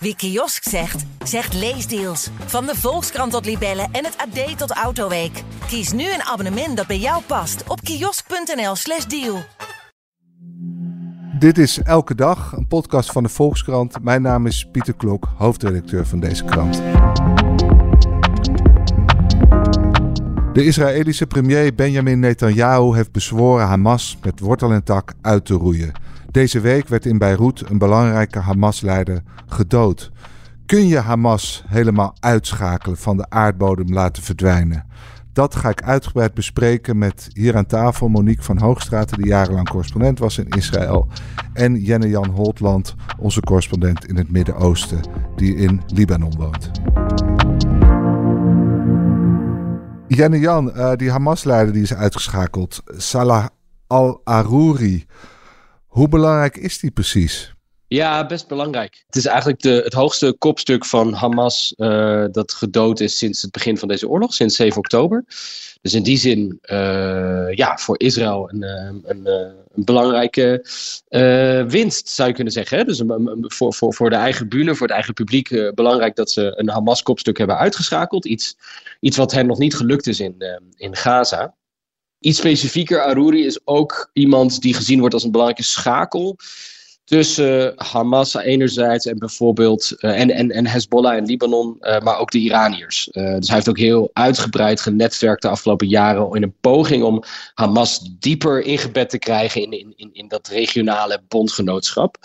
Wie kiosk zegt, zegt leesdeals. Van de Volkskrant tot Libellen en het AD tot Autoweek. Kies nu een abonnement dat bij jou past op kiosk.nl/slash deal. Dit is Elke Dag, een podcast van de Volkskrant. Mijn naam is Pieter Klok, hoofdredacteur van deze krant. De Israëlische premier Benjamin Netanyahu heeft bezworen Hamas met wortel en tak uit te roeien. Deze week werd in Beirut een belangrijke Hamas-leider gedood. Kun je Hamas helemaal uitschakelen van de aardbodem laten verdwijnen? Dat ga ik uitgebreid bespreken met hier aan tafel Monique van Hoogstraten, die jarenlang correspondent was in Israël. En Jenne-Jan Holtland, onze correspondent in het Midden-Oosten, die in Libanon woont. Jenne-Jan, uh, die Hamas-leider die is uitgeschakeld, Salah al-Aruri. Hoe belangrijk is die precies? Ja, best belangrijk. Het is eigenlijk de, het hoogste kopstuk van Hamas uh, dat gedood is sinds het begin van deze oorlog, sinds 7 oktober. Dus in die zin, uh, ja, voor Israël een, eh, een, een belangrijke winst, zou je kunnen zeggen. Dus voor, voor, voor de eigen bühne, voor het eigen publiek, belangrijk dat ze een Hamas-kopstuk hebben uitgeschakeld. Iets, iets wat hen nog niet gelukt is in, in Gaza. Iets specifieker, Aruri is ook iemand die gezien wordt als een belangrijke schakel tussen Hamas enerzijds en bijvoorbeeld uh, en, en, en Hezbollah in Libanon, uh, maar ook de Iraniërs. Dus hij heeft ook heel uitgebreid genetwerkt de afgelopen jaren in een poging om Hamas dieper ingebed te krijgen in, in, in, in dat regionale bondgenootschap.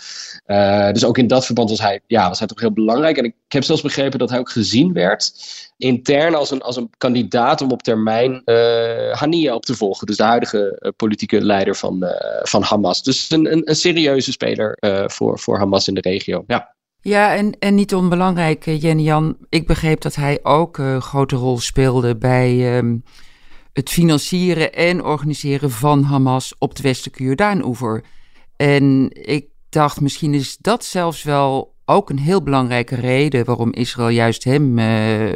dus ook in dat verband was hij, ja, was hij toch heel belangrijk. En ik heb zelfs begrepen dat hij ook gezien werd intern als een, als een kandidaat om op termijn uh, Hania op te volgen. Dus de huidige uh, politieke leider van, uh, van Hamas. Dus een, een, een serieuze speler voor, voor Hamas in de regio. Ja. Ja, en, en niet onbelangrijk, Jenny Jan. Ik begreep dat hij ook een grote rol speelde bij um, het financieren en organiseren van Hamas op de westelijke Jordaan-oever. En ik dacht, misschien is dat zelfs wel ook een heel belangrijke reden waarom Israël juist hem, uh,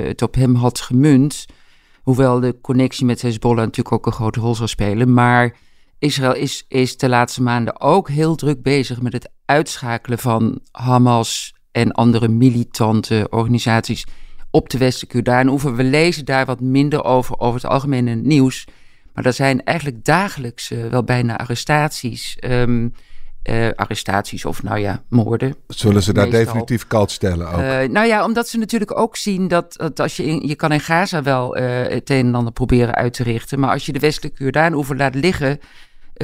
het op hem had gemunt. Hoewel de connectie met Hezbollah natuurlijk ook een grote rol zal spelen. Maar Israël is, is de laatste maanden ook heel druk bezig met het uitschakelen van Hamas en andere militante organisaties op de westelijke Jordaanoever. We lezen daar wat minder over, over het algemene nieuws. Maar er zijn eigenlijk dagelijks uh, wel bijna arrestaties. Um, uh, arrestaties of nou ja, moorden. Zullen ze daar definitief kalt stellen ook? Uh, nou ja, omdat ze natuurlijk ook zien dat, dat als je in, je kan in Gaza wel uh, het een en ander proberen uit te richten, maar als je de westelijke Jordaan over laat liggen,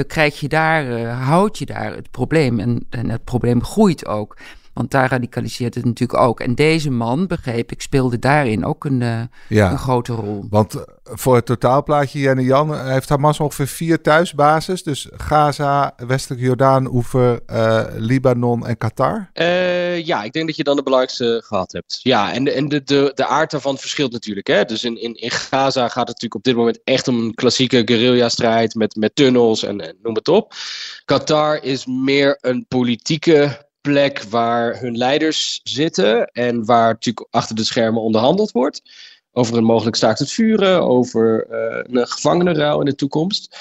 krijg je daar, houd je daar het probleem en, en het probleem groeit ook. Want daar radicaliseert het natuurlijk ook. En deze man, begreep ik, speelde daarin ook een, uh, ja, een grote rol. Want eh, voor het totaalplaatje, Jenne Jan, eh, heeft Hamas ongeveer vier thuisbases. Dus Gaza, Westelijk Jordaan, Oever, uh, Libanon en Qatar. Uh, ja, ik denk dat je dan de belangrijkste gehad hebt. Ja, en, en de, de, de aard daarvan verschilt natuurlijk. Hè? Dus in, in, in Gaza gaat het natuurlijk op dit moment echt om een klassieke guerrilla-strijd met, met tunnels en, en noem het op. Qatar is meer een politieke plek waar hun leiders zitten en waar natuurlijk achter de schermen onderhandeld wordt. Over een mogelijk staakt het vuren, over uh, een gevangenenruil in de toekomst.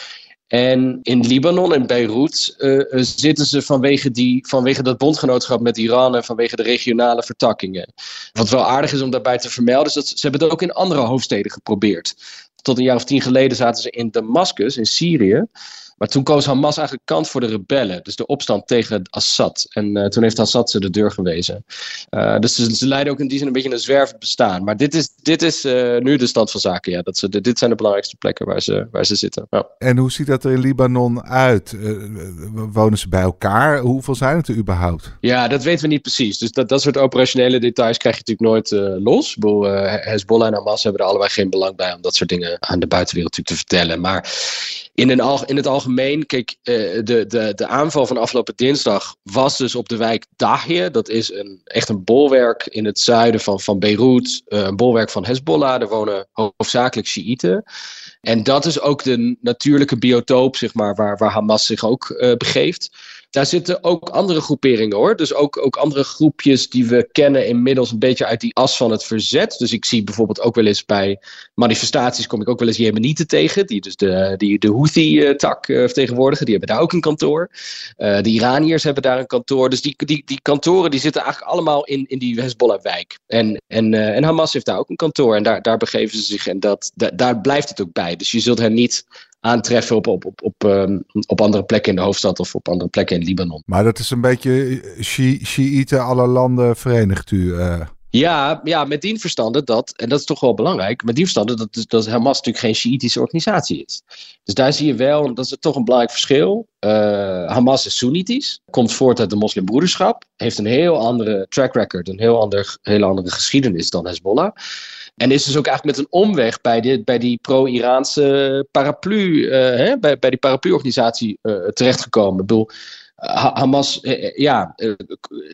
En in Libanon en Beirut uh, zitten ze vanwege, die, vanwege dat bondgenootschap met Iran en vanwege de regionale vertakkingen. Wat wel aardig is om daarbij te vermelden, is dat ze, ze hebben het ook in andere hoofdsteden geprobeerd. Tot een jaar of tien geleden zaten ze in Damascus, in Syrië. Maar toen koos Hamas eigenlijk kant voor de rebellen. Dus de opstand tegen Assad. En uh, toen heeft Assad ze de deur gewezen. Uh, dus ze, ze, leiden ook in die zin een beetje een zwervend bestaan. Maar dit is, dit is uh, nu de stand van zaken. Ja. Dat ze, dit zijn de belangrijkste plekken waar ze, waar ze zitten. Ja. En hoe ziet dat er in Libanon uit? wonen ze bij elkaar? Hoeveel zijn het er überhaupt? Ja, dat weten we niet precies. Dus dat, dat soort operationele details krijg je natuurlijk nooit los. Bedoel, Hezbollah en Hamas hebben er allebei geen belang bij om dat soort dingen aan de buitenwereld natuurlijk te vertellen. Maar in, in het algemeen, kijk, uh, de, de, de aanval van afgelopen dinsdag was dus op de wijk Dahje. Dat is een, echt een bolwerk in het zuiden van, van Beirut. Uh, een bolwerk van Hezbollah. Er wonen hoofdzakelijk Shiiten. En dat is ook de natuurlijke biotoop, zeg maar, waar, waar Hamas zich ook uh, begeeft. Daar zitten ook andere groeperingen hoor. Dus ook, ook andere groepjes die we kennen inmiddels een beetje uit die as van het verzet. Dus ik zie bijvoorbeeld ook wel eens bij manifestaties kom ik ook wel eens Jemenieten tegen. Die dus de, die de Houthi-tak uh, vertegenwoordigen. Die hebben daar ook een kantoor. Uh, de Iraniërs hebben daar een kantoor. Dus die, die, die kantoren die zitten eigenlijk allemaal in, in die Hezbollah-wijk. En, en, en Hamas heeft daar ook een kantoor. En daar, daar begeven ze zich. En dat, da, daar blijft het ook bij. Dus je zult hen niet aantreffen op, op, op, op, um, op andere plekken in de hoofdstad of op andere plekken in Libanon. Maar dat is een beetje Shiiten alle landen verenigt u. Uh. Ja, ja, met die verstande dat, en dat is toch wel belangrijk, met die verstande dat, dat Hamas natuurlijk geen Shiïtische organisatie is. Dus daar zie je wel, dat is toch een belangrijk verschil. Uh, Hamas is Soenitisch, komt voort uit de moslimbroederschap, heeft een heel andere track record, een heel ander, hele andere geschiedenis dan Hezbollah. En is dus ook eigenlijk met een omweg bij, dit, bij die pro-Iraanse paraplu, uh, hè, bij, bij die paraplu-organisatie uh, terechtgekomen. Ik bedoel, Hamas, ja,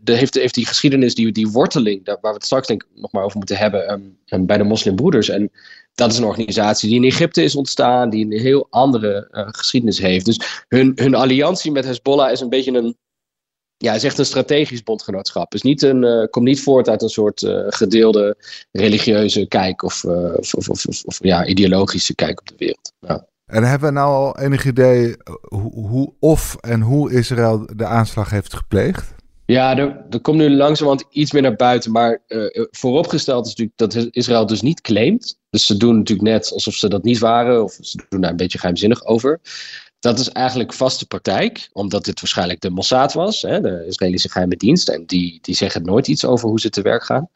de, heeft, heeft die geschiedenis, die, die worteling, daar, waar we het straks denk ik nog maar over moeten hebben, um, um, bij de moslimbroeders. En dat is een organisatie die in Egypte is ontstaan, die een heel andere geschiedenis heeft. Dus hun, hun alliantie met Hezbollah is een beetje een, ja, is echt een strategisch bondgenootschap. Het niet een, uh, komt niet voort uit een soort uh, gedeelde religieuze kijk of, uh, of, of, of, of, ja, ideologische kijk op de wereld. Ja. En hebben we nou al enig idee hoe, hoe, of en hoe Israël de aanslag heeft gepleegd? Ja, er, er komt nu langzamerhand iets meer naar buiten. Maar vooropgesteld is natuurlijk dat Israël dus niet claimt. Dus ze doen natuurlijk net alsof ze dat niet waren. Of ze doen daar een beetje geheimzinnig over. Dat is eigenlijk vaste praktijk, omdat dit waarschijnlijk de Mossad was, hè, de Israëlische geheime dienst. En die, die zeggen nooit iets over hoe ze te werk gaan.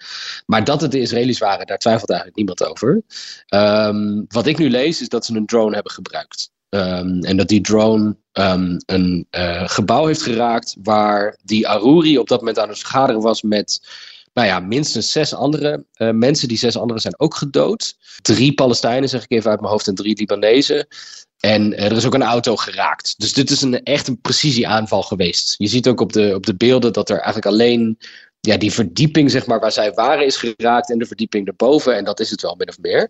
Maar dat het de Israëli's waren, daar twijfelt eigenlijk niemand over. Um, wat ik nu lees, is dat ze een drone hebben gebruikt. Um, en dat die drone um, een uh, gebouw heeft geraakt waar die Aruri op dat moment aan het vergaderen was met nou ja, minstens zes andere uh, mensen. Die zes anderen zijn ook gedood. Drie Palestijnen, zeg ik even uit mijn hoofd, en drie Libanezen. En uh, er is ook een auto geraakt. Dus dit is een, echt een precisieaanval geweest. Je ziet ook op de, op de beelden dat er eigenlijk alleen ja, die verdieping zeg maar, waar zij waren is geraakt en de verdieping erboven. En dat is het wel min of meer.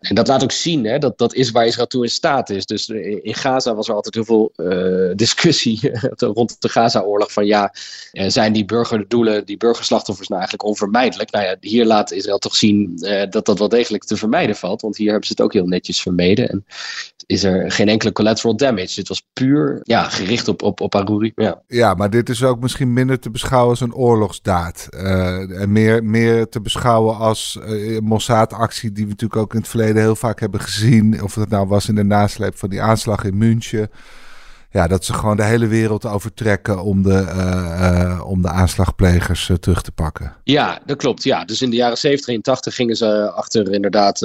En dat laat ook zien, hè, dat, dat is waar Israël toe in staat is. Dus in Gaza was er altijd heel veel uh, discussie rond de Gaza-oorlog. Van ja, zijn die burgerdoelen, die burgerslachtoffers nou eigenlijk onvermijdelijk? Nou ja, hier laat Israël toch zien dat dat wel degelijk te vermijden valt. Want hier hebben ze het ook heel netjes vermeden. En is er geen enkele collateral damage. Dit was puur ja, gericht op, op, op Aruri. Ja. ja, maar dit is ook misschien minder te beschouwen als een oorlogsdaad. Uh, en meer, meer te beschouwen als uh, Mossad-actie, die we natuurlijk ook in het verleden heel vaak hebben gezien. Of het nou was in de nasleep van die aanslag in München. Ja, dat ze gewoon de hele wereld overtrekken om de, uh, om de aanslagplegers terug te pakken. Ja, dat klopt. Ja. Dus in de jaren 70 en 80 gingen ze achter inderdaad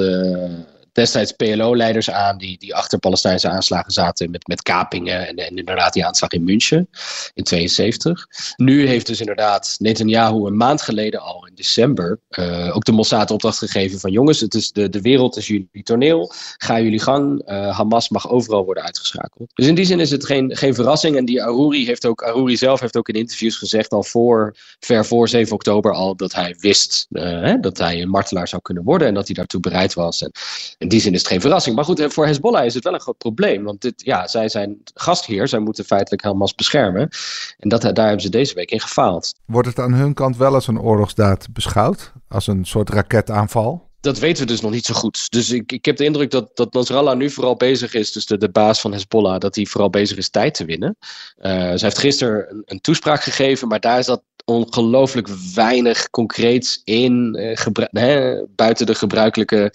destijds PLO-leiders aan die, die achter Palestijnse aanslagen zaten met, met kapingen en, en inderdaad die aanslag in München in 72. Nu heeft dus inderdaad Netanyahu een maand geleden al in december uh, ook de Mossad opdracht gegeven van jongens, het is de, de wereld is jullie toneel, ga jullie gang, uh, Hamas mag overal worden uitgeschakeld. Dus in die zin is het geen, geen verrassing en die Aruri heeft ook, Aruri zelf heeft ook in interviews gezegd al voor, ver voor 7 oktober al dat hij wist uh, hè, dat hij een martelaar zou kunnen worden en dat hij daartoe bereid was. En, in die zin is het geen verrassing. Maar goed, voor Hezbollah is het wel een groot probleem. Want dit, ja, zij zijn gastheer. Zij moeten feitelijk Hamas beschermen. En dat, daar hebben ze deze week in gefaald. Wordt het aan hun kant wel als een oorlogsdaad beschouwd? Als een soort raketaanval? dat weten we dus nog niet zo goed. Dus ik, ik heb de indruk dat, dat Nasrallah nu vooral bezig is, dus de, de baas van Hezbollah, dat hij vooral bezig is tijd te winnen. Uh, zij heeft gisteren een, een, toespraak gegeven, maar daar is dat ongelooflijk weinig concreets in. Uh, hè, buiten de gebruikelijke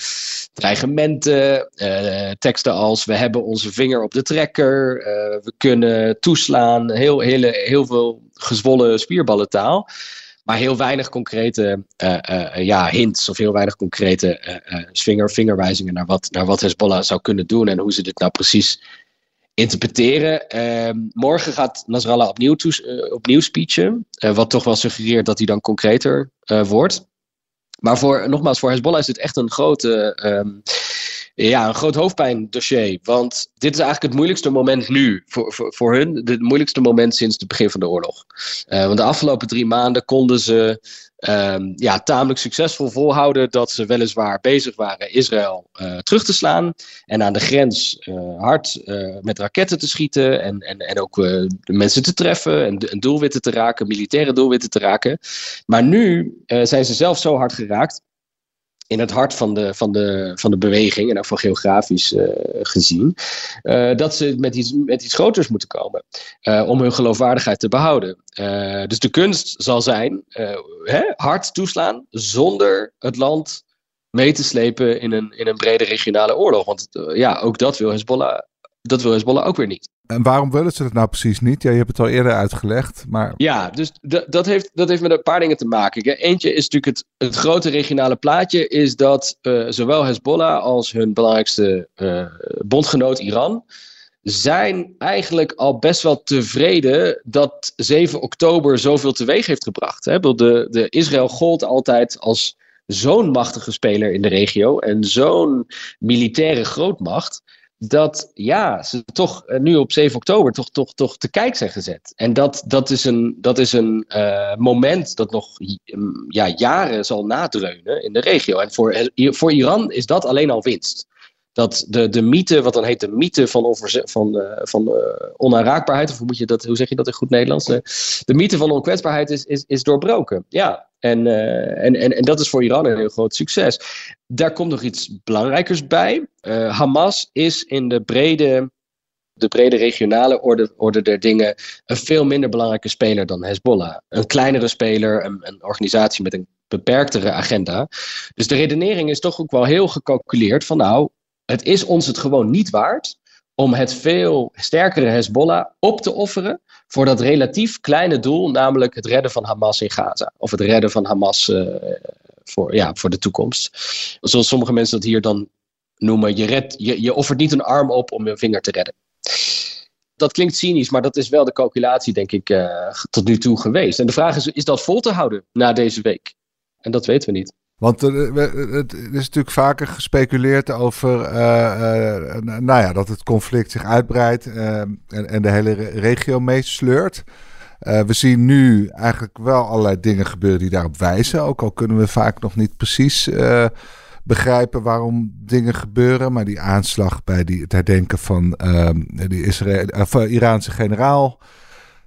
dreigementen. Uh, teksten als: We hebben onze vinger op de trekker. Uh, we kunnen toeslaan. Heel, hele, heel veel gezwollen spierballentaal. Maar heel weinig concrete ja, hints of heel weinig concrete vinger, vingerwijzingen naar wat, naar wat Hezbollah zou kunnen doen en hoe ze dit nou precies interpreteren. Uh, morgen gaat Nasrallah opnieuw, uh, opnieuw speechen. Uh, wat toch wel suggereert dat hij dan concreter uh, wordt. Maar voor, nogmaals, voor Hezbollah is dit echt een grote. Um, Ja, een groot hoofdpijndossier. Want dit is eigenlijk het moeilijkste moment nu voor, voor, voor hun. Het moeilijkste moment sinds het begin van de oorlog. Uh, want de afgelopen drie maanden konden ze um, ja, tamelijk succesvol volhouden dat ze weliswaar bezig waren Israël uh, terug te slaan. En aan de grens uh, hard met raketten te schieten. En, en, en ook de mensen te treffen. En, en doelwitten te raken, militaire doelwitten te raken. Maar nu zijn ze zelf zo hard geraakt in het hart van de, van de, van de beweging, en ook van geografisch uh, gezien, uh, dat ze met iets, met iets groters moeten komen uh, om hun geloofwaardigheid te behouden. dus de kunst zal zijn hè, hard toeslaan zonder het land mee te slepen in een, in een brede regionale oorlog. Want ja, ook dat wil Hezbollah, dat wil Hezbollah ook weer niet. En waarom willen ze dat nou precies niet? Ja, je hebt het al eerder uitgelegd, maar... Ja, dus dat heeft, dat heeft met een paar dingen te maken. Eentje is natuurlijk het, grote regionale plaatje... is dat uh, zowel Hezbollah als hun belangrijkste uh, bondgenoot Iran... zijn eigenlijk al best wel tevreden dat 7 oktober zoveel teweeg heeft gebracht. Hè? De, de Israël gold altijd als zo'n machtige speler in de regio... en zo'n militaire grootmacht dat ja, ze toch uh, nu op 7 oktober toch, toch, toch te kijk zijn gezet. En dat, dat is een, dat is een uh, moment dat nog ja, jaren zal nadreunen in de regio. En voor, voor Iran is dat alleen al winst. Dat de, de mythe, wat dan heet de mythe van, onverze- van, uh, van onaanraakbaarheid, of hoe, moet je dat, hoe zeg je dat in goed Nederlands? de mythe van onkwetsbaarheid is, is, is doorbroken. Ja, en, uh, en, en, en dat is voor Iran een heel groot succes. Daar komt nog iets belangrijkers bij. Uh, Hamas is in de brede, de brede regionale orde, orde der dingen een veel minder belangrijke speler dan Hezbollah. Een kleinere speler, een, een organisatie met een beperktere agenda. Dus de redenering is toch ook wel heel gecalculeerd van nou, het is ons het gewoon niet waard om het veel sterkere Hezbollah op te offeren voor dat relatief kleine doel, namelijk het redden van Hamas in Gaza. Of het redden van Hamas uh, voor, ja, voor de toekomst. Zoals sommige mensen dat hier dan noemen, je, red, je, je offert niet een arm op om een vinger te redden. Dat klinkt cynisch, maar dat is wel de calculatie, denk ik, uh, tot nu toe geweest. En de vraag is, is dat vol te houden na deze week? En dat weten we niet. Want er, het is natuurlijk vaker gespeculeerd over uh, nou ja, dat het conflict zich uitbreidt uh, en, en, de hele regio meesleurt. we zien nu eigenlijk wel allerlei dingen gebeuren die daarop wijzen. Ook al kunnen we vaak nog niet precies begrijpen waarom dingen gebeuren. Maar die aanslag bij die, het herdenken van ehm, die Israël, Iraanse generaal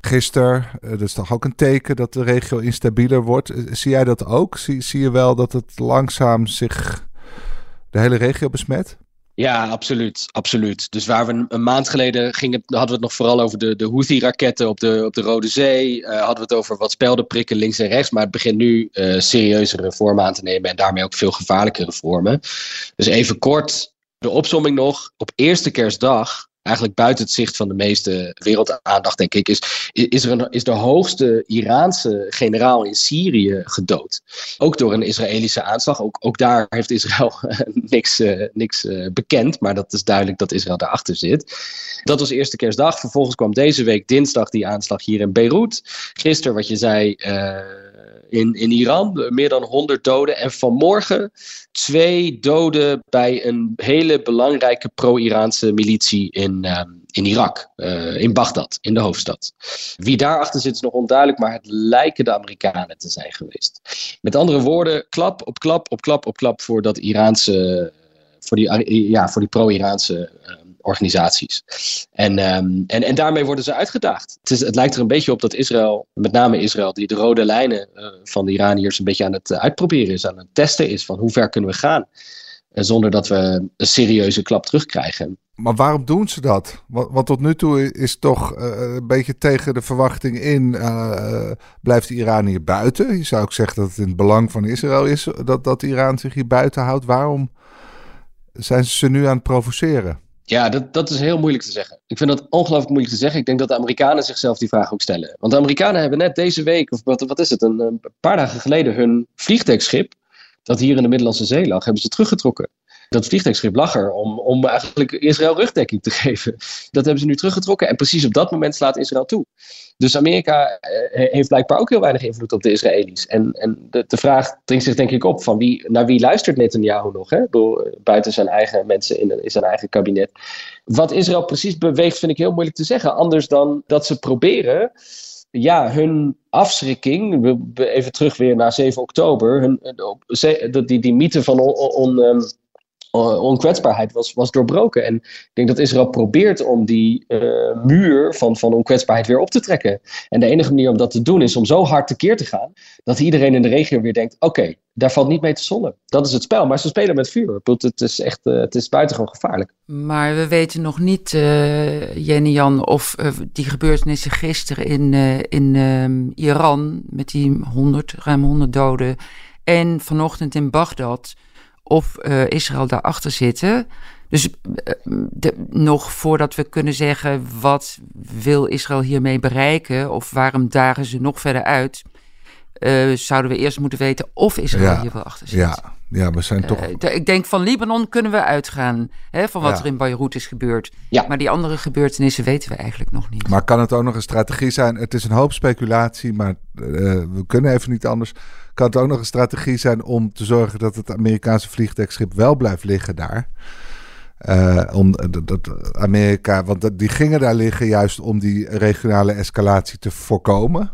gisteren. Uh, dat is toch ook een teken dat de regio instabieler wordt. Uh, zie jij dat ook? Zie, zie je wel dat het langzaam zich de hele regio besmet? Ja, absoluut. absoluut. Dus waar we een, maand geleden gingen, hadden we het nog vooral over de, de Houthi-raketten op de, op de Rode Zee. Uh, hadden we het over wat speldenprikken links en rechts. Maar het begint nu uh, serieuzere vormen aan te nemen en daarmee ook veel gevaarlijkere vormen. Dus even kort de opsomming nog. Op eerste kerstdag eigenlijk buiten het zicht van de meeste wereldaandacht, denk ik, is, is, er een, is de hoogste Iraanse generaal in Syrië gedood. Ook door een Israëlische aanslag. Ook, ook daar heeft Israël niks, uh, niks uh, bekend, maar dat is duidelijk dat Israël daarachter zit. Dat was eerste kerstdag. Vervolgens kwam deze week dinsdag die aanslag hier in Beirut. Gisteren, wat je zei. Uh, in, in Iran. Meer dan 100 doden. En vanmorgen twee doden bij een hele belangrijke pro-Iraanse militie in, uh, in Irak. Uh, in Bagdad, in de hoofdstad. Wie daarachter zit is nog onduidelijk, maar het lijken de Amerikanen te zijn geweest. Met andere woorden, klap op klap op klap op klap voor dat Iraanse. Voor die, ja, voor die pro-Iraanse uh, organisaties. En, um, en, en daarmee worden ze uitgedaagd. Het, is, het lijkt er een beetje op dat Israël, met name Israël, die de rode lijnen uh, van de Iraniërs een beetje aan het uh, uitproberen is, aan het testen is van hoe ver kunnen we gaan. En zonder dat we een serieuze klap terugkrijgen. Maar waarom doen ze dat? Want, tot nu toe is toch een beetje tegen de verwachting in. Blijft Iran hier buiten? Je zou ook zeggen dat het in het belang van Israël is dat, dat Iran zich hier buiten houdt. Waarom zijn ze nu aan het provoceren? Ja, dat, dat is heel moeilijk te zeggen. Ik vind dat ongelooflijk moeilijk te zeggen. Ik denk dat de Amerikanen zichzelf die vraag ook stellen. Want de Amerikanen hebben net deze week, of wat, wat is het, een, paar dagen geleden hun vliegtuigschip, dat hier in de Middellandse Zee lag, hebben ze teruggetrokken. Dat vliegtuigschip lag er om, om eigenlijk Israël rugdekking te geven. Dat hebben ze nu teruggetrokken en precies op dat moment slaat Israël toe. Dus Amerika eh, heeft blijkbaar ook heel weinig invloed op de Israëli's. En, en de, de vraag dringt zich denk ik op van wie, naar wie luistert Netanyahu nog? Hè? Eh, buiten zijn eigen mensen in, in zijn eigen kabinet. Wat Israël precies beweegt vind ik heel moeilijk te zeggen. Anders dan dat ze proberen ja, hun afschrikking, even terug weer naar 7 oktober, hun, die, die mythe van on, on, onkwetsbaarheid was, was doorbroken. En ik denk dat Israël probeert om die uh, muur van, van onkwetsbaarheid weer op te trekken. En de enige manier om dat te doen is om zo hard tekeer te gaan dat iedereen in de regio weer denkt: oké, daar valt niet mee te zonnen. Dat is het spel. Maar ze spelen met vuur. Het is echt uh, het is buitengewoon gevaarlijk. Maar we weten nog niet, uh, Jenny Jan, of die gebeurtenissen gisteren in, in ehm, Iran met die 100, ruim 100 doden. En vanochtend in Bagdad of uh, Israël daarachter zitten. Dus de, nog voordat we kunnen zeggen wat wil Israël hiermee bereiken of waarom dagen ze nog verder uit, uh, zouden we eerst moeten weten of Israël hier wel achter zit. Ja, ja we zijn toch. ik denk van Libanon kunnen we uitgaan hè, van wat er in Beirut is gebeurd. Ja. Maar die andere gebeurtenissen weten we eigenlijk nog niet. Maar kan het ook nog een strategie zijn? Het is een hoop speculatie, maar we kunnen even niet anders kan het ook nog een strategie zijn om te zorgen dat het Amerikaanse vliegtuigschip wel blijft liggen daar. Uh, om dat Amerika, want die gingen daar liggen juist om die regionale escalatie te voorkomen.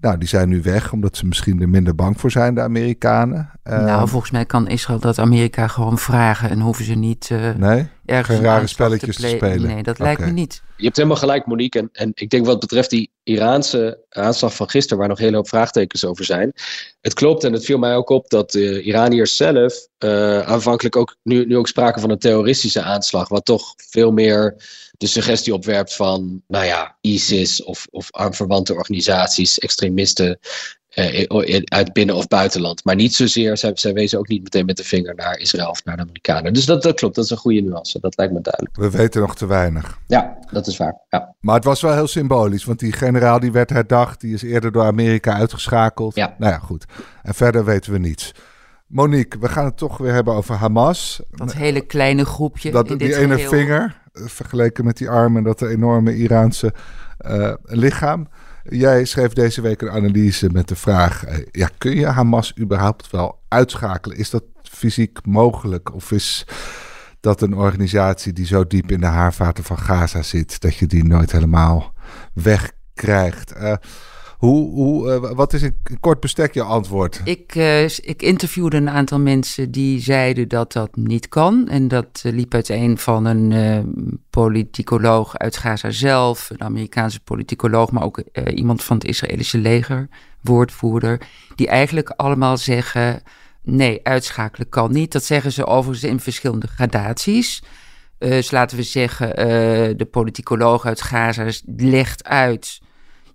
Nou, die zijn nu weg, omdat ze misschien er minder bang voor zijn, de Amerikanen. nou, ehm, volgens mij kan Israël dat Amerika gewoon vragen en hoeven ze niet uh, nee? ergens geen rare spelletjes te, spelen. Nee, dat lijkt me niet. Je hebt helemaal gelijk, Monique. En, en ik denk wat betreft die Iraanse aanslag van gisteren, waar nog een hele hoop vraagtekens over zijn. Het klopt en het viel mij ook op dat de Iraniërs zelf uh, aanvankelijk ook nu, nu ook spraken van een terroristische aanslag, wat toch veel meer de suggestie opwerpt van, nou ja, ISIS of, of aanverwante organisaties, extremisten uh, uit binnen- of buitenland. Maar niet zozeer, zij, zij wezen ook niet meteen met de vinger naar Israël of naar de Amerikanen. Dus dat, dat klopt, dat is een goede nuance, dat lijkt me duidelijk. We weten nog te weinig. Ja, dat is waar. Ja. Maar het was wel heel symbolisch, want die generaal die werd herdacht, die is eerder door Amerika uitgeschakeld. Ja. Nou ja, goed. En verder weten we niets. Monique, we gaan het toch weer hebben over Hamas. Dat hele kleine groepje. Dat, in die ene vinger, eh, vergeleken met die armen, dat enorme Iraanse uh, lichaam. Jij schreef deze week een analyse met de vraag: eh, ja, kun je Hamas überhaupt wel uitschakelen? Is dat fysiek mogelijk? Of is dat een organisatie die zo diep in de haarvaten van Gaza zit dat je die nooit helemaal wegkrijgt? Uh, hoe, hoe, uh, wat is een kort bestek je antwoord? Ik, uh, ik interviewde een aantal mensen die zeiden dat dat niet kan. En dat uh, liep uiteen van een politicoloog uit Gaza zelf, een Amerikaanse politicoloog, maar ook iemand van het Israëlische leger, woordvoerder, die eigenlijk allemaal zeggen: nee, uitschakelen kan niet. Dat zeggen ze overigens in verschillende gradaties. dus laten we zeggen, de politicoloog uit Gaza legt uit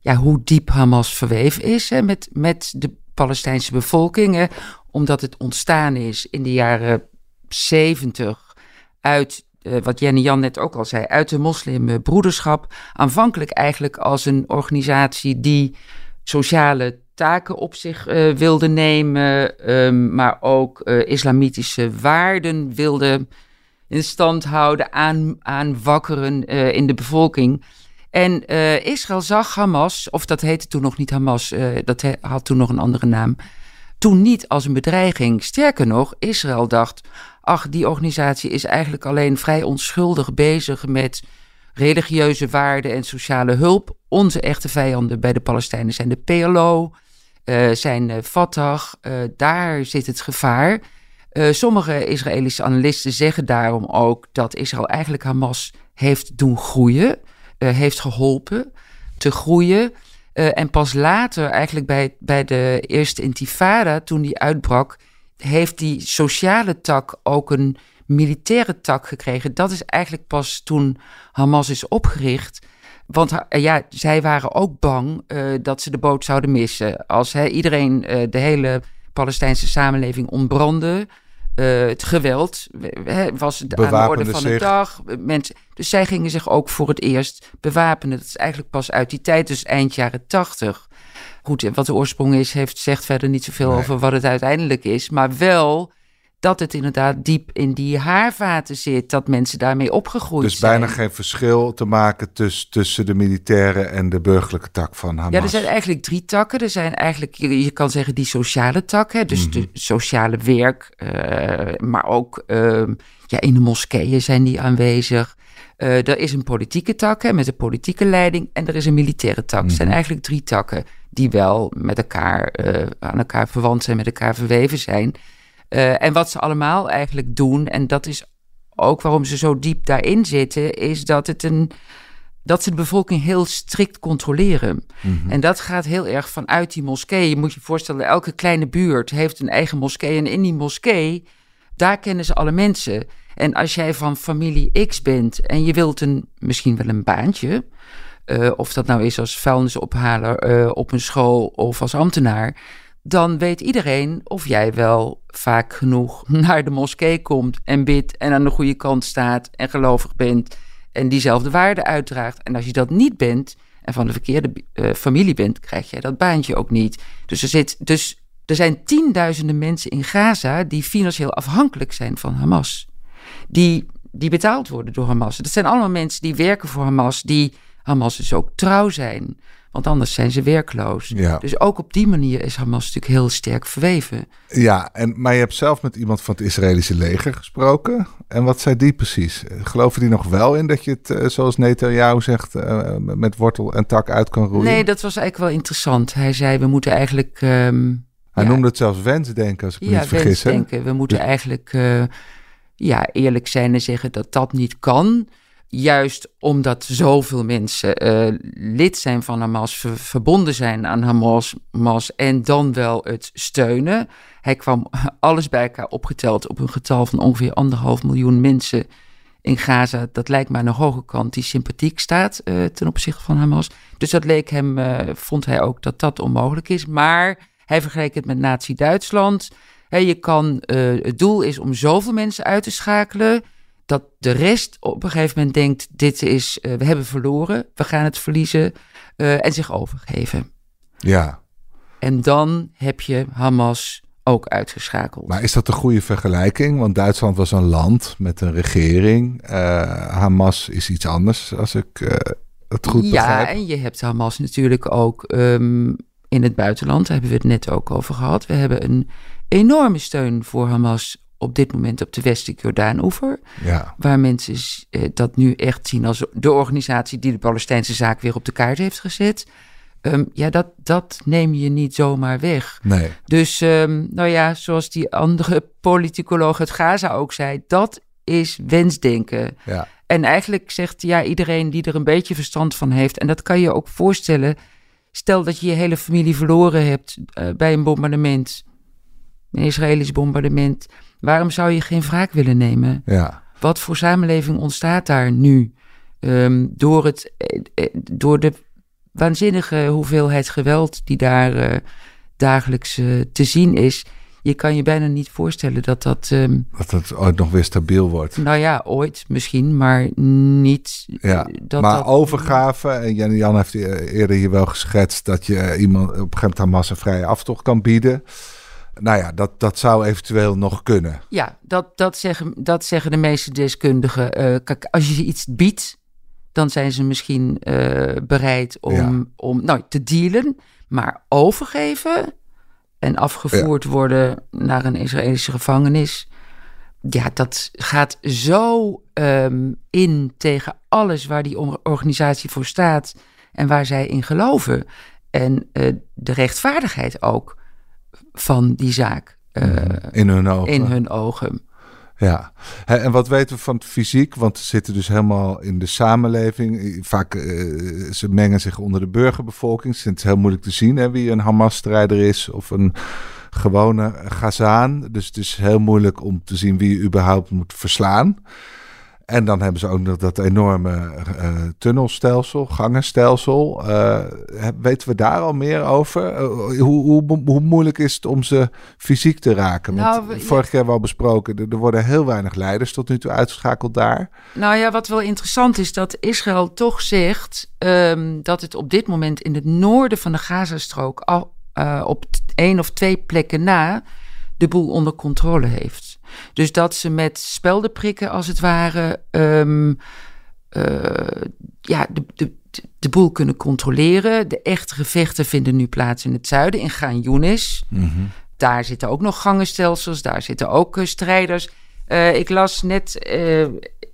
ja, hoe diep Hamas verweven is hè, met, met de Palestijnse bevolking. Hè, omdat het ontstaan is in de jaren 70 uit, uh, wat Jenny Jan net ook al zei, uit de moslimbroederschap. Aanvankelijk eigenlijk als een organisatie die sociale taken op zich uh, wilde nemen, um, maar ook uh, islamitische waarden wilde in stand houden, aan, aanwakkeren in de bevolking. En uh, Israël zag Hamas, of dat heette toen nog niet Hamas, uh, dat had toen nog een andere naam, toen niet als een bedreiging. Sterker nog, Israël dacht, ach, die organisatie is eigenlijk alleen vrij onschuldig bezig met religieuze waarden en sociale hulp. Onze echte vijanden bij de Palestijnen zijn de PLO, uh, zijn Fatah, daar zit het gevaar. sommige Israëlische analisten zeggen daarom ook dat Israël eigenlijk Hamas heeft doen groeien. Eh, heeft geholpen te groeien. Uh, en pas later, eigenlijk bij, bij de eerste intifada, toen die uitbrak, heeft die sociale tak ook een militaire tak gekregen. Dat is eigenlijk pas toen Hamas is opgericht. Want uh, ja, zij waren ook bang dat ze de boot zouden missen. Als hè, iedereen, de hele Palestijnse samenleving ontbrandde, uh, het geweld was aan de orde van de dag. Mensen, dus zij gingen zich ook voor het eerst bewapenen. Dat is eigenlijk pas uit die tijd, dus eind jaren tachtig. Goed, wat de oorsprong is, heeft, zegt verder niet zoveel over wat het uiteindelijk is. Maar wel dat het inderdaad diep in die haarvaten zit, dat mensen daarmee opgegroeid dus zijn. Dus bijna geen verschil te maken tussen, tussen de militaire en de burgerlijke tak van Hamas. Ja, er zijn eigenlijk drie takken. Er zijn eigenlijk, je kan zeggen, die sociale tak, hè, dus de Mhm. sociale werk, uh, maar ook uh, ja, in de moskeeën zijn die aanwezig. Uh, er is een politieke tak hè, met een politieke leiding en er is een militaire tak. Mhm. Het zijn eigenlijk drie takken die wel met elkaar uh, aan elkaar verwant zijn, met elkaar verweven zijn. Uh, en wat ze allemaal eigenlijk doen, en dat is ook waarom ze zo diep daarin zitten, is dat het een dat ze de bevolking heel strikt controleren. Mm -hmm. En dat gaat heel erg vanuit die moskee. Je moet je voorstellen, elke kleine buurt heeft een eigen moskee. En in die moskee, daar kennen ze alle mensen. En als jij van familie X bent en je wilt een, misschien wel een baantje... Uh, of dat nou is als vuilnisophaler uh, op een school of als ambtenaar... dan weet iedereen of jij wel vaak genoeg naar de moskee komt en bidt... en aan de goede kant staat en gelovig bent en diezelfde waarden uitdraagt. En als je dat niet bent en van de verkeerde uh, familie bent, krijg jij dat baantje ook niet. Dus er, zit, dus er zijn tienduizenden mensen in Gaza die financieel afhankelijk zijn van Hamas. Die, die betaald worden door Hamas. Dat zijn allemaal mensen die werken voor Hamas, die Hamas dus ook trouw zijn. Want anders zijn ze werkloos. Ja. Dus ook op die manier is Hamas natuurlijk heel sterk verweven. Ja, en, maar je hebt zelf met iemand van het Israëlische leger gesproken. En wat zei die precies? Geloven die nog wel in dat je het, uh, zoals Netanyahu zegt, uh, met wortel en tak uit kan roeien? Nee, dat was eigenlijk wel interessant. Hij zei, we moeten eigenlijk... Um, Hij ja, noemde het zelfs wensdenken, als ik me ja, niet vergis. hè? wensdenken. We moeten eigenlijk uh, ja, eerlijk zijn en zeggen dat dat niet kan juist omdat zoveel mensen uh, lid zijn van Hamas, ver verbonden zijn aan Hamas, Hamas, en dan wel het steunen. Hij kwam alles bij elkaar opgeteld op een getal van ongeveer anderhalf miljoen mensen in Gaza. Dat lijkt mij aan de hoge kant die sympathiek staat uh, ten opzichte van Hamas. Dus dat leek hem, uh, vond hij ook dat dat onmogelijk is. Maar hij vergeleek het met Nazi-Duitsland. Je kan, het doel is om zoveel mensen uit te schakelen dat de rest op een gegeven moment denkt: dit is, uh, we hebben verloren, we gaan het verliezen uh, en zich overgeven. Ja. En dan heb je Hamas ook uitgeschakeld. Maar is dat een goede vergelijking? Want Duitsland was een land met een regering. Uh, Hamas is iets anders, als ik het goed ja, begrijp. Ja, en je hebt Hamas natuurlijk ook um, in het buitenland. Daar hebben we het net ook over gehad. We hebben een enorme steun voor Hamas op dit moment op de westelijke Jordaan-oever. Ja. Waar mensen eh, dat nu echt zien als de organisatie die de Palestijnse zaak weer op de kaart heeft gezet. Um, ja, dat, dat neem je niet zomaar weg. Nee. Dus, um, nou ja, zoals die andere politicoloog uit Gaza ook zei, dat is wensdenken. Ja. En eigenlijk zegt ja, iedereen die er een beetje verstand van heeft, en dat kan je ook voorstellen. Stel dat je je hele familie verloren hebt uh, bij een bombardement, een Israëlisch bombardement. Waarom zou je geen wraak willen nemen? Ja. Wat voor samenleving ontstaat daar nu? Um, door, het, eh, door de waanzinnige hoeveelheid geweld die daar uh, dagelijks uh, te zien is. Je kan je bijna niet voorstellen dat dat. Um, dat het ooit nog weer stabiel wordt. Nou ja, ooit misschien, maar niet. Ja, dat, maar dat, overgave. En Jan, Jan heeft eerder hier wel geschetst dat je iemand op een gegeven moment Hamas een vrije aftocht kan bieden nou ja, dat, dat zou eventueel nog kunnen. Ja, dat, dat, zeggen, dat zeggen de meeste deskundigen. Uh, kijk, als je iets biedt, dan zijn ze misschien uh, bereid om, ja. om nou, te dealen. Maar overgeven en afgevoerd ja. worden naar een Israëlische gevangenis. Ja, dat gaat zo um, in tegen alles waar die organisatie voor staat en waar zij in geloven. En uh, de rechtvaardigheid ook van die zaak. Uh, in hun ogen. In hun ogen. Ja, en wat weten we van het fysiek? Want ze zitten dus helemaal in de samenleving. Vaak, uh, ze mengen zich onder de burgerbevolking. Het is heel moeilijk te zien hè, wie een Hamas-strijder is of een gewone Gazaan. Dus het is heel moeilijk om te zien wie je überhaupt moet verslaan. En dan hebben ze ook nog dat enorme uh, tunnelstelsel, gangenstelsel. Uh, weten we daar al meer over? Uh, hoe, hoe, hoe, moeilijk is het om ze fysiek te raken? Want nou, we, vorig jaar hebben we al besproken, er, er, worden heel weinig leiders tot nu toe uitgeschakeld daar. Nou ja, wat wel interessant is, dat Israël toch zegt um, dat het op dit moment in het noorden van de Gazastrook al, op één of twee plekken na de boel onder controle heeft. Dus dat ze met speldenprikken, als het ware, um, ja, de, de, de boel kunnen controleren. De echte gevechten vinden nu plaats in het zuiden, in Gaan Yunis. Mm Daar zitten ook nog gangenstelsels, daar zitten ook uh, strijders. Uh, ik las net uh,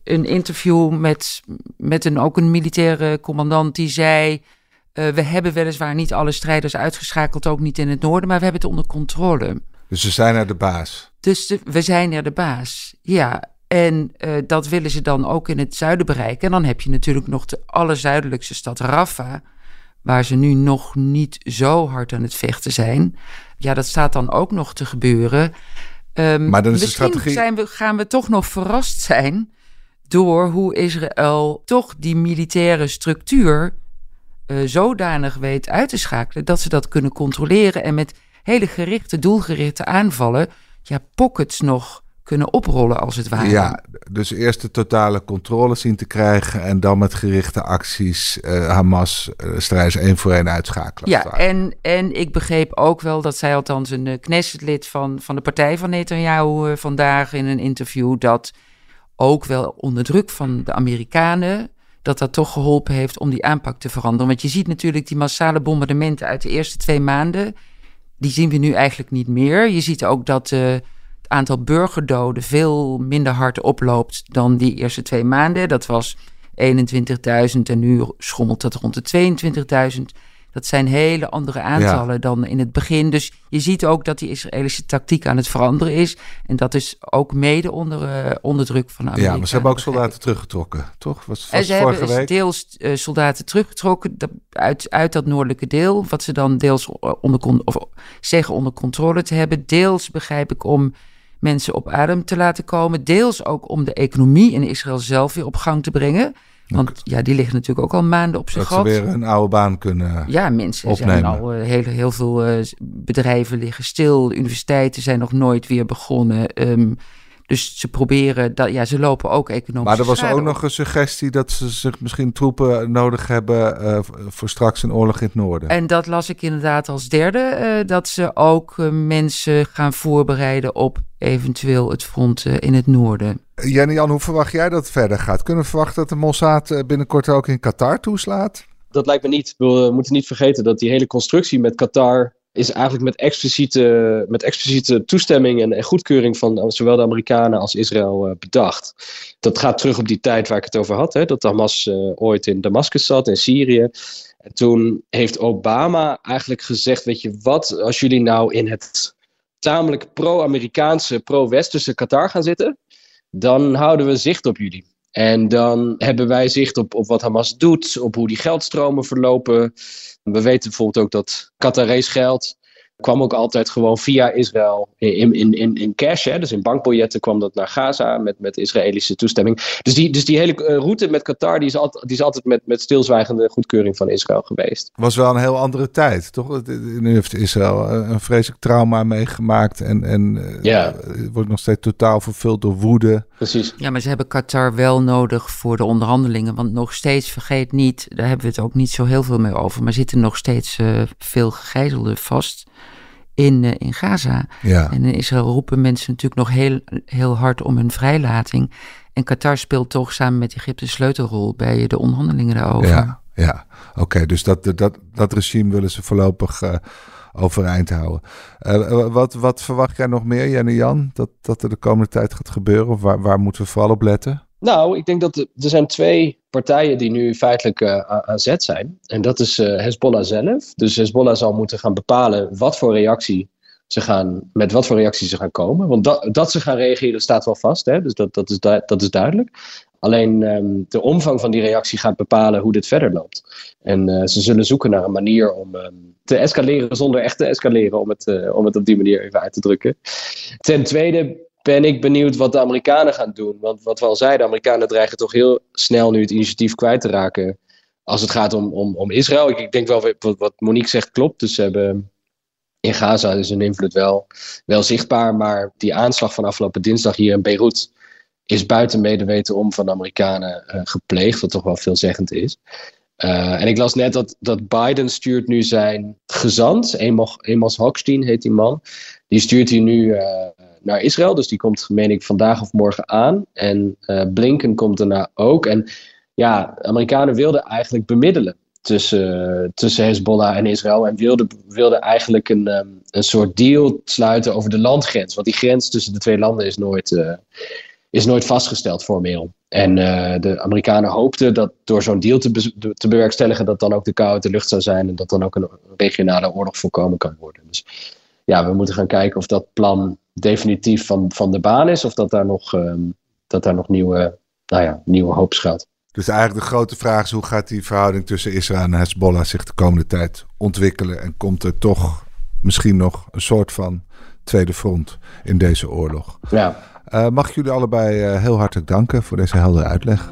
een interview met, met een, ook een militaire commandant die zei... we hebben weliswaar niet alle strijders uitgeschakeld, ook niet in het noorden, maar we hebben het onder controle. Dus ze zijn er de baas? Dus de, we zijn er de baas, ja. En uh, dat willen ze dan ook in het zuiden bereiken. En dan heb je natuurlijk nog de allerzuidelijkste stad Rafah, waar ze nu nog niet zo hard aan het vechten zijn. Ja, dat staat dan ook nog te gebeuren. Um, maar dan is misschien de strategie... zijn we, gaan we toch nog verrast zijn door hoe Israël toch die militaire structuur uh, zodanig weet uit te schakelen dat ze dat kunnen controleren en met hele gerichte, doelgerichte aanvallen, ja, pockets nog kunnen oprollen als het ware. Ja, dus eerst de totale controle zien te krijgen en dan met gerichte acties uh, Hamas uh, strijders één voor één uitschakelen. Ja, en, en ik begreep ook wel dat zij althans een uh, Knesset-lid van, van de partij van Netanyahu uh, vandaag in een interview dat ook wel onder druk van de Amerikanen dat dat toch geholpen heeft om die aanpak te veranderen. Want je ziet natuurlijk die massale bombardementen uit de eerste twee maanden, die zien we nu eigenlijk niet meer. Je ziet ook dat de aantal burgerdoden veel minder hard oploopt dan die eerste twee maanden. Dat was 21.000 en nu schommelt dat rond de 22.000. Dat zijn hele andere aantallen dan in het begin. Dus je ziet ook dat die Israëlische tactiek aan het veranderen is. En dat is ook mede onder, uh, onder druk van Amerika. Ja, maar ze hebben ook soldaten teruggetrokken, toch? Was, en ze vorige hebben week? deels uh, soldaten teruggetrokken uit, uit dat noordelijke deel. Wat ze dan deels onder, of zeggen onder controle te hebben. Deels begrijp ik om mensen op adem te laten komen. Deels ook om de economie in Israël zelf weer op gang te brengen. Want ja, die liggen natuurlijk ook al maanden op zijn gat. Dat ze weer een oude baan kunnen Ja, mensen opnemen. zijn al uh, heel, heel veel uh, bedrijven liggen stil. universiteiten zijn nog nooit weer begonnen. Um, dus ze proberen, dat, ja, ze lopen ook economisch. Maar er was ook nog een suggestie dat ze zich misschien troepen nodig hebben uh, voor straks een oorlog in het noorden. En dat las ik inderdaad als derde, uh, dat ze ook uh, mensen gaan voorbereiden op eventueel het front in het noorden. Jenny Jan, hoe verwacht jij dat het verder gaat? Kunnen we verwachten dat de Mossad binnenkort ook in Qatar toeslaat? Dat lijkt me niet. We moeten niet vergeten dat die hele constructie met Qatar is eigenlijk met expliciete, met expliciete toestemming en, goedkeuring van zowel de Amerikanen als Israël uh, bedacht. Dat gaat terug op die tijd waar ik het over had, hè, dat Hamas uh, ooit in Damascus zat, in Syrië. En toen heeft Obama eigenlijk gezegd, weet je wat, als jullie nou in het tamelijk pro-Amerikaanse, pro-westerse Qatar gaan zitten, dan houden we zicht op jullie. En dan hebben wij zicht op, op wat Hamas doet, op hoe die geldstromen verlopen. We weten bijvoorbeeld ook dat Qatarees geld kwam ook altijd gewoon via Israël in, in, in, in cash. Hè? Dus in bankbiljetten kwam dat naar Gaza met, met Israëlische toestemming. Dus die, dus die hele route met Qatar die is altijd, die is altijd met, met stilzwijgende goedkeuring van Israël geweest. Was wel een heel andere tijd, toch? Nu heeft Israël een vreselijk trauma meegemaakt en, en ja. wordt nog steeds totaal vervuld door woede. Precies. Ja, maar ze hebben Qatar wel nodig voor de onderhandelingen. Want nog steeds, vergeet niet, daar hebben we het ook niet zo heel veel meer over, maar zitten nog steeds uh, veel gegijzelden vast in, uh, in Gaza. Ja. En in Israël roepen mensen natuurlijk nog heel, heel hard om hun vrijlating. En Qatar speelt toch samen met Egypte een sleutelrol bij de onderhandelingen daarover. Ja, ja. oké. Okay, dus dat, dat, dat regime willen ze voorlopig uh, overeind houden. Uh, wat, wat verwacht jij nog meer, Jenny Jan, dat, dat er de komende tijd gaat gebeuren? Of waar, waar moeten we vooral op letten? Nou, ik denk dat er, zijn twee partijen die nu feitelijk uh, aan zet zijn. En dat is uh, Hezbollah zelf. Dus Hezbollah zal moeten gaan bepalen wat voor reactie ze gaan, met wat voor reactie ze gaan komen. Want dat, dat ze gaan reageren staat wel vast, hè? dus dat, dat, is, dat is duidelijk. Alleen um, de omvang van die reactie gaat bepalen hoe dit verder loopt. En uh, ze zullen zoeken naar een manier om um, te escaleren zonder echt te escaleren, om het, om het op die manier even uit te drukken. Ten tweede ben ik benieuwd wat de Amerikanen gaan doen. Want wat we al zeiden, de Amerikanen dreigen toch heel snel nu het initiatief kwijt te raken. Als het gaat om, om, om Israël. Ik, ik denk wel wat, Monique zegt klopt. Dus ze hebben in Gaza is hun invloed wel, wel zichtbaar. Maar die aanslag van afgelopen dinsdag hier in Beirut is buiten medeweten om van de Amerikanen uh, gepleegd. Wat toch wel veelzeggend is. Uh, en ik las net dat, dat Biden stuurt nu zijn gezant, Amos, Hochstein heet die man. Die stuurt hij nu naar Israël. Dus die komt, meen ik, vandaag of morgen aan. En Blinken komt daarna ook. En ja, Amerikanen wilden eigenlijk bemiddelen tussen, tussen Hezbollah en Israël. En wilden, wilden eigenlijk een, ehm, een soort deal sluiten over de landgrens. Want die grens tussen de twee landen is nooit, is nooit vastgesteld formeel. En uh, de Amerikanen hoopten dat door zo'n deal te, te bewerkstelligen, dat dan ook de kou uit de lucht zou zijn en dat dan ook een regionale oorlog voorkomen kan worden. Dus ja, we moeten gaan kijken of dat plan definitief van, van de baan is, of dat daar nog, um, dat daar nog nieuwe, nou ja, nieuwe hoop schuilt. Dus eigenlijk de grote vraag is: hoe gaat die verhouding tussen Israël en Hezbollah zich de komende tijd ontwikkelen? En komt er toch misschien nog een soort van tweede front in deze oorlog? Ja. Uh, mag ik jullie allebei uh, heel hartelijk danken voor deze heldere uitleg.